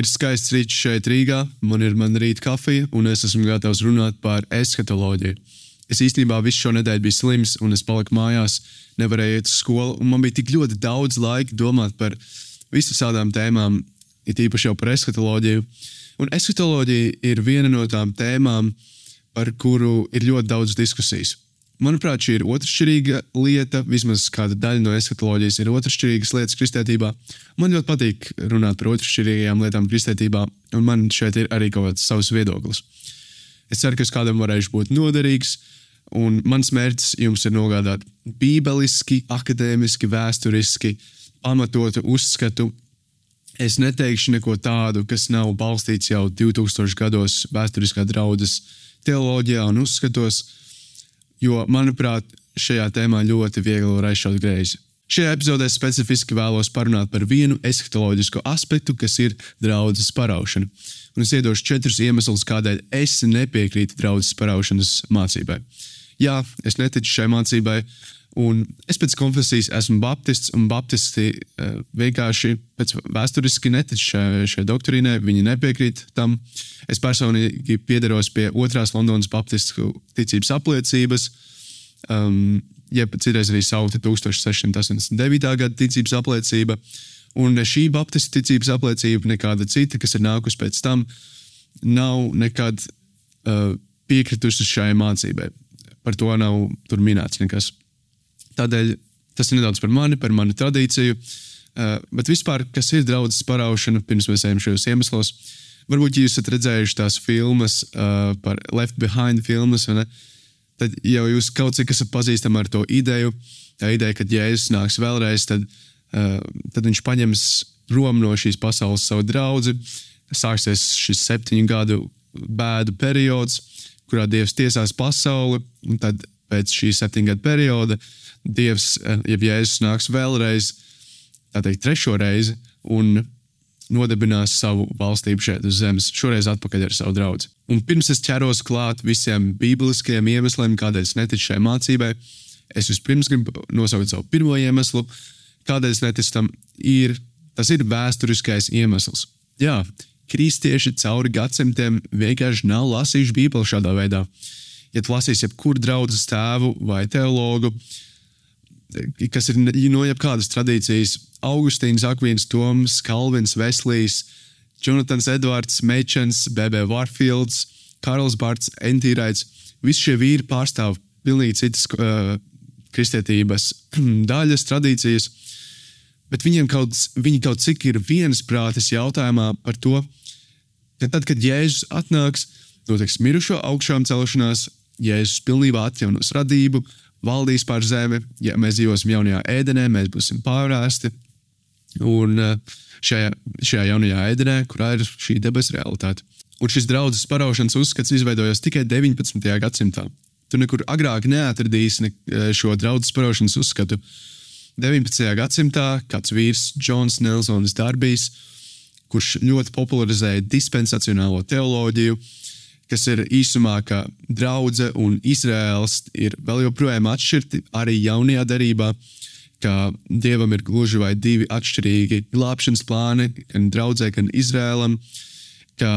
Ir skaists rīts šeit Rīgā, man ir mana rīta kafija, un es esmu gatavs runāt par eskatoloģiju. Es īstenībā visu šo nedēļu biju slims, un es paliku mājās, nevarēju iet uz skolu, un man bija tik ļoti daudz laika domāt par visām tēmām, it īpaši jau par eskatoloģiju. Un eskatoloģija ir viena no tām tēmām, par kuru ir ļoti daudz diskusijas. Manuprāt, šī ir otršķirīga lieta. Vismaz kāda daļa no eskatoloģijas ir otršķirīgas lietas kristietībā. Man ļoti patīk runāt par otršķirīgajām lietām kristietībā, un man šeit ir arī kaut kāds savs viedoklis. Es ceru, ka es kādam varēšu būt noderīgs, un mans mērķis jums ir nogādāt bībeliski, akadēmiski, vēsturiski pamatotu uzskatu. Es neteikšu neko tādu, kas nav balstīts jau 2000 gados vēsturiskā draudzes teoloģijā un uzskatos jo, manuprāt, šajā tēmā ļoti viegli var aizšaut greizi. Šajā epizodē specifiski vēlos parunāt par vienu eskatoloģisku aspektu, kas ir draudzes paraušana. Un es iedošu četrus iemeslus, kādēļ es nepiekrītu draudzes paraušanas mācībai. Jā, es neticu šai mācībai, un es pēc konfesijas esmu baptists, un baptisti uh, vienkārši pēc vēsturiski netic šai, šai doktrīnai, viņi nepiekrīt tam. Es personīgi piedaros pie otrās Londonas Baptistu ticības apliecības, um, jeb citreiz arī saukta 1689. gada ticības apliecība. Un šī Baptistu ticības apliecība, nekāda cita, kas ir nākusi pēc tam, nav nekad uh, piekritusi šai mācībai. Par to nav minēts nekas. Tādēļ tas ir nedaudz par mani, par manu tradīciju. Uh, bet vispār, kas ir draudzes paraušana, pirms mēs ejam šajos iemeslos, varbūt jūs esat redzējuši tās filmas uh, par Left Behind filmas, tad jau jūs kaut cik esat pazīstami ar to ideju. Tā ideja, ka Jēzus nāks vēlreiz, tad, uh, tad viņš paņems prom no šīs pasaules savu draugu. Sāksies šis septiņu gadu bēdu periods, kurā Dievs tiesās pasauli, un tad pēc šī septiņu gadu perioda Dievs, jeb Jēzus nāks vēlreiz, uh, teikt, trešo reizi un nodibinās savu valstību šeit uz zemes, šoreiz atpakaļ ar savu draugu. Un pirms es ķeros klāt visiem bībeliskajiem iemesliem, kādēļ es neticu šai mācībai, es vispirms gribu nosaukt savu pirmo iemeslu, kādēļ es neticu tam, ir tas ir vēsturiskais iemesls. Jā, kristieši cauri gadsimtiem vienkārši nav lasījuši Bībeli šādā veidā. Ja tu lasīsi jebkuru draugu tēvu vai teologu, kas ir no jebkādas tradīcijas, Augustīns, Akvīns, Toms, Kalvins, Veslijs, Jonatans Edvards, Mečens, B.B. Warfields, Karls Barts, Entīraits. Visi šie vīri pārstāv pilnīgi citas uh, kristietības daļas, tradīcijas, bet viņiem kaut, viņi kaut cik ir viensprātis jautājumā par to, ka tad, kad Jēzus atnāks, notiks mirušo augšām celšanās, Jēzus pilnībā atjaunos radību, valdīs pār zemi, ja mēs dzīvosim jaunajā ēdenē, mēs būsim pārāsti, Un eh, šajā, šajā jaunajā ēdenē, kurā ir šī debesu realitāte. Un šis draudzes paraušanas uzskats izveidojās tikai 19. gadsimtā. Tu nekur agrāk neatradīsi ne, eh, šo draudzes paraušanas uzskatu. 19. gadsimtā kāds vīrs, Džons Nelsons Darbijs, kurš ļoti popularizēja dispensacionālo teoloģiju, kas ir īsumā, ka draudzene un Izraels ir vēl joprojām atšķirti arī jaunajā derībā. Uh, ka Dievam ir gluži vai divi atšķirīgi glābšanas plāni, gan draudzē, gan Izrēlam, ka,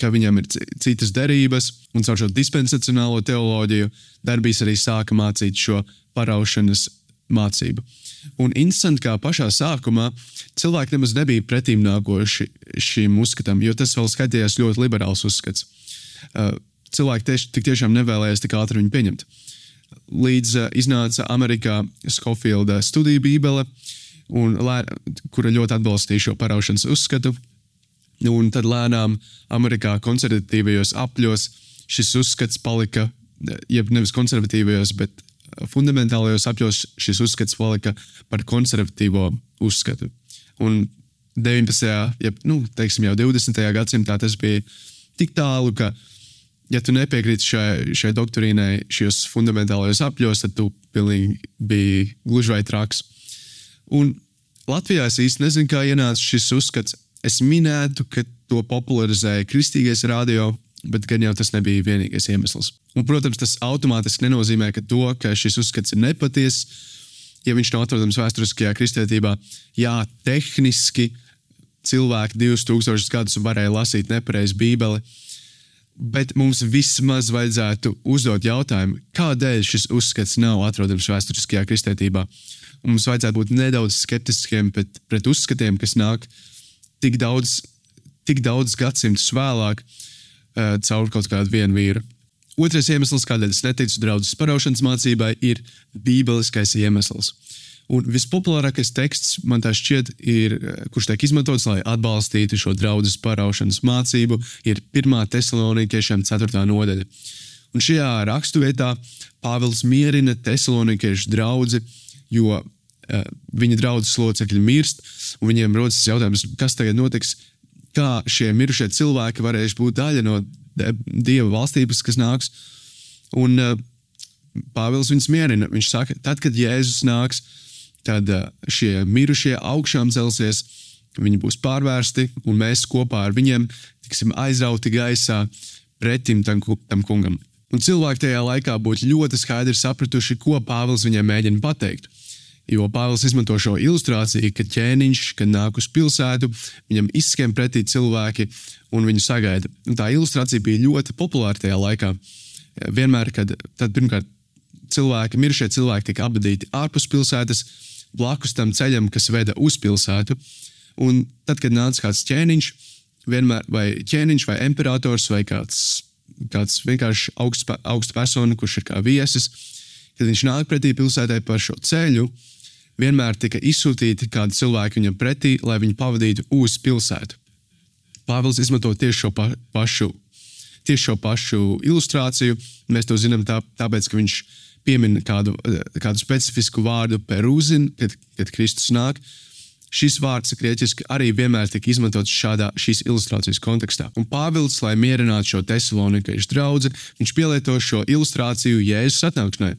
ka viņam ir citas derības, un caur šo dispensacionālo teoloģiju darbīs arī sāka mācīt šo paraušanas mācību. Un interesanti, kā pašā sākumā cilvēki nemaz nebija pretīm nākoši šim uzskatam, jo tas vēl skatījās ļoti liberāls uzskats. Uh, cilvēki tieši, tik tiešām nevēlējās tik ātri viņu pieņemt līdz uh, iznāca Amerikā Skofilda studiju bībele, un, kura ļoti atbalstīja šo paraušanas uzskatu. Un tad lēnām Amerikā konservatīvajos apļos šis uzskats palika, jeb nevis konservatīvajos, bet fundamentālajos apļos šis uzskats palika par konservatīvo uzskatu. Un 19. jeb nu, teiksim, jau 20. gadsimtā tas bija tik tālu, ka ja tu nepiekrīti šai, šai doktrīnai, šajos fundamentālajos apļos, tad tu pilnīgi biji gluži vai traks. Un Latvijā es īsti nezinu, kā ienāca šis uzskats. Es minētu, ka to popularizēja kristīgais radio, bet gan jau tas nebija vienīgais iemesls. Un, protams, tas automātiski nenozīmē, ka, to, ka šis uzskats ir nepatiess. Ja viņš nav atrodams vēsturiskajā kristietībā, jā, tehniski cilvēki 2000 gadus varēja lasīt nepareizi Bībeli. Bet mums vismaz vajadzētu uzdot jautājumu, kādēļ šis uzskats nav atrodams vēsturiskajā kristietībā. Un mums vajadzētu būt nedaudz skeptiskiem pret, pret uzskatiem, kas nāk tik daudz, tik daudz gadsimtus vēlāk caur kaut kādu vienu vīru. Otrais iemesls, kādēļ es neticu draudzes paraušanas mācībai, ir bībeliskais iemesls. Un vispopulārākais teksts man tā šķiet, ir, kurš tiek izmantots, lai atbalstītu šo draudzes paraušanas mācību, ir 1. Thessalonikiešiem 4. nodaļa. Un šajā raksturvietā Pāvils mierina Thesalonikiešu draugu, jo uh, viņa draudzes locekļi mirst, un viņiem rodas jautājums, kas tagad notiks, kā šie mirušie cilvēki varēs būt daļa no Dieva valstības, kas nāks. Un uh, Pāvils viņus mierina. Viņš saka, tad, kad Jēzus nāks, tad eh, šie mirušie augšām celsies, viņi būs pārvērsti, un mēs kopā ar viņiem tiksim aizrauti gaisā pretim tam, tam kungam. Un cilvēki tajā laikā būtu ļoti skaidri sapratuši, ko Pāvils viņiem mēģina pateikt. Jo Pāvils izmanto šo ilustrāciju, ka ķēniņš, kad nāk uz pilsētu, viņam izskiem pretī cilvēki un viņu sagaida. Un tā ilustrācija bija ļoti populāra tajā laikā. Vienmēr, kad tad, pirmkārt cilvēki, mirušie cilvēki tika apbedīti ārpus pilsētas, blakus tam ceļam, kas veda uz pilsētu. Un tad, kad nāca kāds ķēniņš, vienmēr vai ķēniņš, vai imperators, vai kāds, kāds vienkārši augsts, augsts persona, kurš ir kā viesis, kad viņš nāk pretī pilsētai pa šo ceļu, vienmēr tika izsūtīti kādi cilvēki viņam pretī, lai viņu pavadītu uz pilsētu. Pāvils izmanto tieši šo pa, pašu, tieši šo pašu ilustrāciju. Mēs to zinām tā, tāpēc, ka viņš piemin kādu, kādu specifisku vārdu perūzin, kad, kad Kristus nāk. Šis vārds grieķiski arī vienmēr tika izmantots šādā šīs ilustrācijas kontekstā. Un Pāvils, lai mierinātu šo tesalonikiešu draugu, viņš pielieto šo ilustrāciju Jēzus atnākšanai.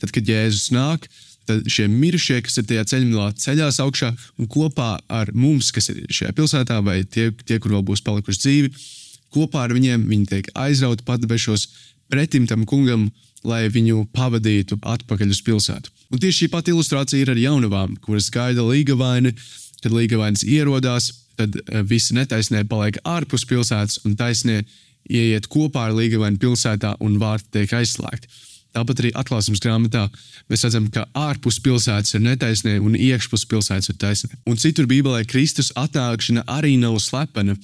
Tad, kad Jēzus nāk, tad šie mirušie, kas ir tajā ceļā, ceļās augšā un kopā ar mums, kas ir šajā pilsētā, vai tie, tie kur vēl būs palikuši dzīvi, kopā ar viņiem viņi tiek aizrauti patbešos pretim tam kungam, lai viņu pavadītu atpakaļ uz pilsētu. Un tieši šī pati ilustrācija ir ar jaunavām, kuras gaida līgavaini. Kad līgavainis ierodās, tad eh, visi netaisnē paliek ārpus pilsētas, un taisnē ieiet kopā ar līgavaini pilsētā, un vārti tiek aizslēgti. Tāpat arī atklāsmes grāmatā mēs redzam, ka ārpus pilsētas ir netaisnē un iekšpus pilsētas ir taisnē. Un citur Bībelē Kristus atnākšana arī nav slepena.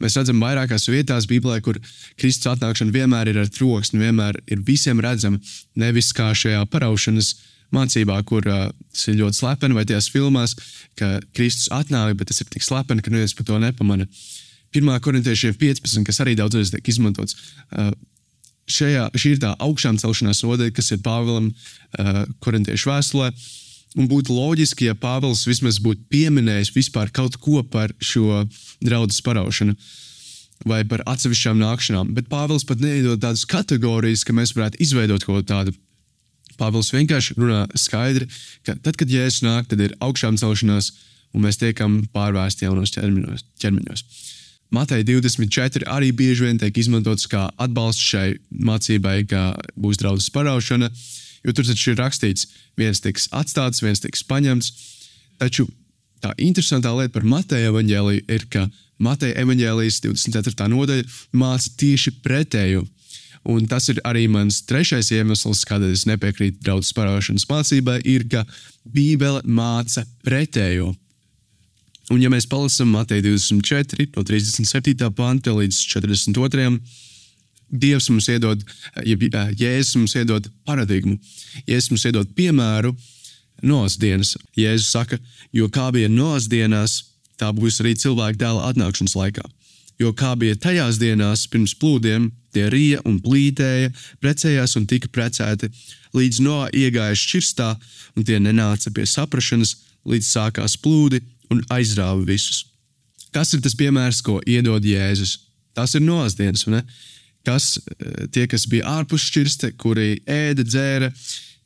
Mēs redzam vairākās vietās Bībelē, kur Kristus atnākšana vienmēr ir ar troksni, vienmēr ir visiem redzama. Nevis kā šajā paraušanas mācībā, kur uh, tas ir ļoti slepeni, vai tajās filmās, ka Kristus atnāk, bet tas ir tik slepeni, ka neviens par to nepamana. 1. korintiešiem 15, kas arī daudzreiz tiek izmantots. Uh, šajā, šī ir tā augšām celšanās nodaļa, kas ir Pāvēlam uh, korintiešu vēstulē. Un būtu loģiski, ja Pāvils vismaz būtu pieminējis vispār kaut ko par šo draudzes paraušanu vai par atsevišķām nākšanām. Bet Pāvils pat neiedod tādas kategorijas, ka mēs varētu izveidot kaut ko tādu. Pāvils vienkārši runā skaidri, ka tad, kad jēzus nāk, tad ir augšām celšanās, un mēs tiekam pārvērsti jaunos ķermeņos. ķermeņos. Matei 24 arī bieži vien tiek izmantots kā atbalsts šai mācībai, ka būs draudzes paraušana. Jo tur taču ir rakstīts, viens tiks atstāts, viens tiks paņemts. Taču tā interesantā lieta par Mateja evaņģēliju ir, ka Mateja evaņģēlijas 24. nodaļa māca tieši pretēju. Un tas ir arī mans trešais iemesls, kādēļ es nepiekrītu draudzes parādšanas mācībai, ir, ka Bībele māca pretējo. Un, ja mēs palasām Mateja 24, no 37. panta līdz 42. Dievs mums iedod, ja Jēzus mums iedod paradigmu, Jēzus mums iedod piemēru Noas dienas. Jēzus saka, jo kā bija Noas dienās, tā būs arī cilvēka dēla atnākšanas laikā. Jo kā bija tajās dienās pirms plūdiem, tie rīja un plītēja, precējās un tika precēti, līdz Noā iegāja šķirstā, un tie nenāca pie saprašanas, līdz sākās plūdi un aizrāva visus. Kas ir tas piemērs, ko iedod Jēzus? Tas ir Noas dienas, vai ne? kas eh, tie, kas bija ārpus šķirste, kuri ēda, dzēra,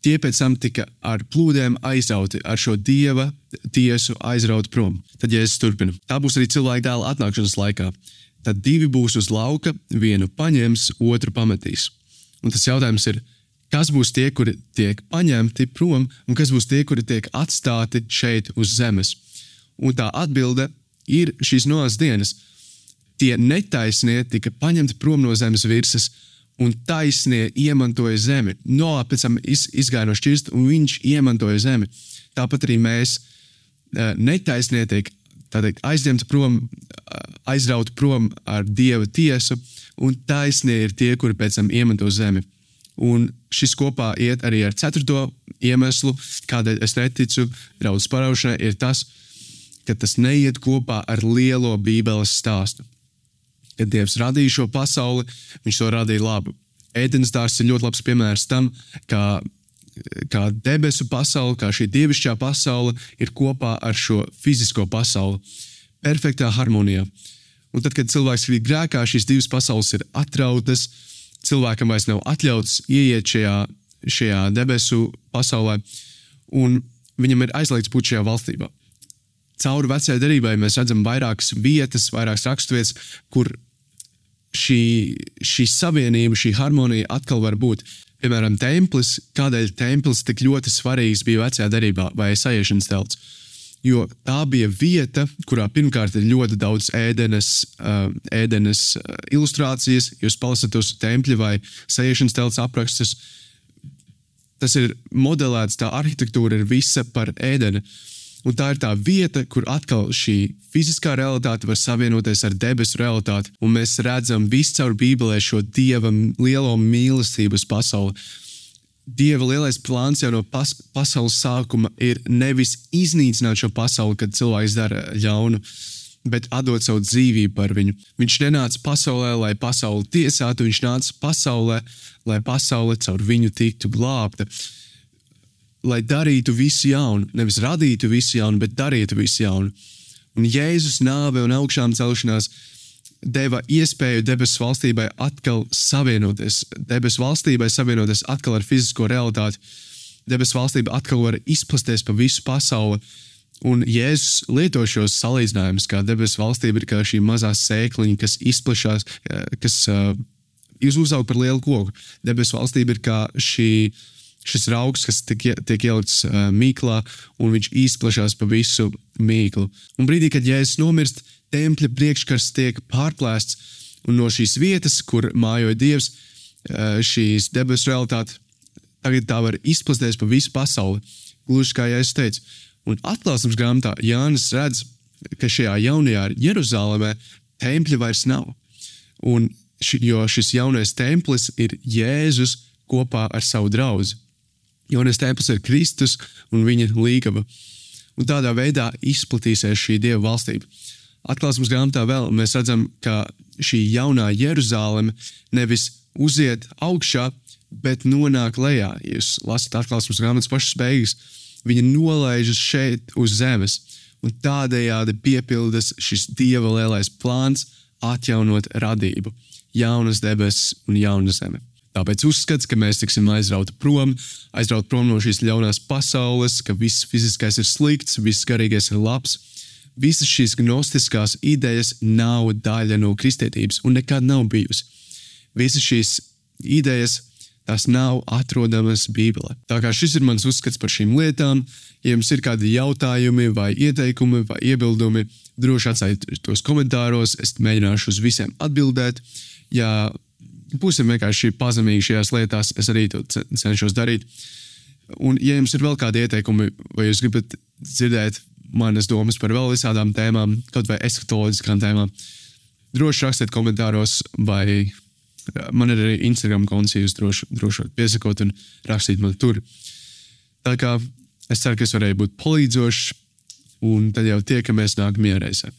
tie pēc tam tika ar plūdiem aizrauti, ar šo dieva tiesu aizrauti prom. Tad Jēzus turpina. Tā būs arī cilvēka dēla atnākšanas laikā. Tad divi būs uz lauka, vienu paņems, otru pametīs. Un tas jautājums ir, kas būs tie, kuri tiek paņemti prom, un kas būs tie, kuri tiek atstāti šeit uz zemes? Un tā atbilde ir šīs nolas dienas. Tie netaisnie tika paņemti prom no zemes virsmas, un taisnie iemantoja zemi. Noā pēc tam iz, izgāja no šķirsta, un viņš iemantoja zemi. Tāpat arī mēs uh, netaisnie tiek teikt, aizņemti prom, aizrauti prom ar dieva tiesu, un taisnie ir tie, kuri pēc tam iemanto zemi. Un šis kopā iet arī ar ceturto iemeslu, kādēļ es neticu draudzes paraušanai, ir tas, ka tas neiet kopā ar lielo Bībeles stāstu. Kad Dievs radīja šo pasauli, Viņš to radīja labu. Ēdienas dārsts ir ļoti labs piemērs tam, kā, kā debesu pasaule, kā šī dievišķā pasaule ir kopā ar šo fizisko pasauli. Perfektā harmonijā. Un tad, kad cilvēks ir grēkā, šīs divas pasaules ir atrautas, cilvēkam vairs nav atļauts ieiet šajā, šajā debesu pasaulē, un viņam ir aizliegts būt šajā valstībā. Cauri vecajai derībai mēs redzam vairākas vietas, vairākas raksturvietas, kur šī, šī savienība, šī harmonija atkal var būt. Piemēram, templis, kādēļ templis tik ļoti svarīgs bija vecajā derībā vai sajiešanas telts. Jo tā bija vieta, kurā pirmkārt ir ļoti daudz ēdenes, uh, ēdenes uh, ilustrācijas. Jūs palasat tos tempļa vai sajiešanas telts aprakstus. Tas ir modelēts, tā arhitektūra ir visa par ēdeni. Un tā ir tā vieta, kur atkal šī fiziskā realitāte var savienoties ar debesu realitāti. Un mēs redzam viscaur Bībelē šo dieva lielo mīlestību uz pasauli. Dieva lielais plāns jau no pas pasaules sākuma ir nevis iznīcināt šo pasauli, kad cilvēks dara ļaunu, bet atdot savu dzīvību par viņu. Viņš nenāca pasaulē, lai pasauli tiesātu, viņš nāca pasaulē, lai pasaule caur viņu tiktu glābta. Lai darītu visu jaunu, nevis radītu visu jaunu, bet darītu visu jaunu. Un Jēzus nāve un augšām celšanās deva iespēju debesu valstībai atkal savienoties, debesu valstībai savienoties atkal ar fizisko realitāti. Debesu valstība atkal var izplasties pa visu pasauli. Un Jēzus lieto šos salīdzinājumus, kā debesu valstība ir kā šī mazā sēkliņa, kas izplatās, kas uh, uzaug par lielu koku. Debesu valstība ir kā šī, šis augs, kas tiek, tiek ielikts uh, mīklā, un viņš izplatās pa visu mīklu. Un brīdī, kad Jēzus nomirst, tempļa priekškars tiek pārplēsts, un no šīs vietas, kur mājoja Dievs, šīs debesu realitāte, tagad tā var izplasties pa visu pasauli. Gluži kā jau es teicu, un atklāsmes grāmatā Jānis redz, ka šajā jaunajā Jeruzalemē tempļa vairs nav. Un ši, jo šis jaunais templis ir Jēzus kopā ar savu draugu. Jaunais templis ir Kristus un viņa līgava. Un tādā veidā izplatīsies šī dieva valstība atklāsmes grāmatā vēl mēs redzam, ka šī jaunā Jeruzaleme nevis uziet augšā, bet nonāk lejā. Jūs lasat atklāsmes grāmatas pašas beigas, viņa nolaižas šeit uz zemes, un tādējādi piepildas šis dieva lielais plāns atjaunot radību, jaunas debesis un jaunu zemi. Tāpēc uzskats, ka mēs tiksim aizrauti prom, aizrauti prom no šīs ļaunās pasaules, ka viss fiziskais ir slikts, viss garīgais ir labs, visas šīs gnostiskās idejas nav daļa no kristietības un nekad nav bijusi. Visas šīs idejas tās nav atrodamas Bībelē. Tā kā šis ir mans uzskats par šīm lietām, ja jums ir kādi jautājumi, vai ieteikumi, vai iebildumi, droši atstājiet tos komentāros. Es mēģināšu uz visiem atbildēt. Ja būsim vienkārši pazemīgi šajās lietās, es arī to cenšos darīt. Un, ja jums ir vēl kādi ieteikumi, vai jūs gribat dzirdēt manas domas par vēl visādām tēmām, kaut vai eskatoloģiskām tēmām. Droši rakstiet komentāros, vai man ir arī Instagram konts, jūs droši, droši piesakot un rakstīt man tur. Tā kā es ceru, ka es varēju būt palīdzošs, un tad jau tiekamies nākamajā reizē.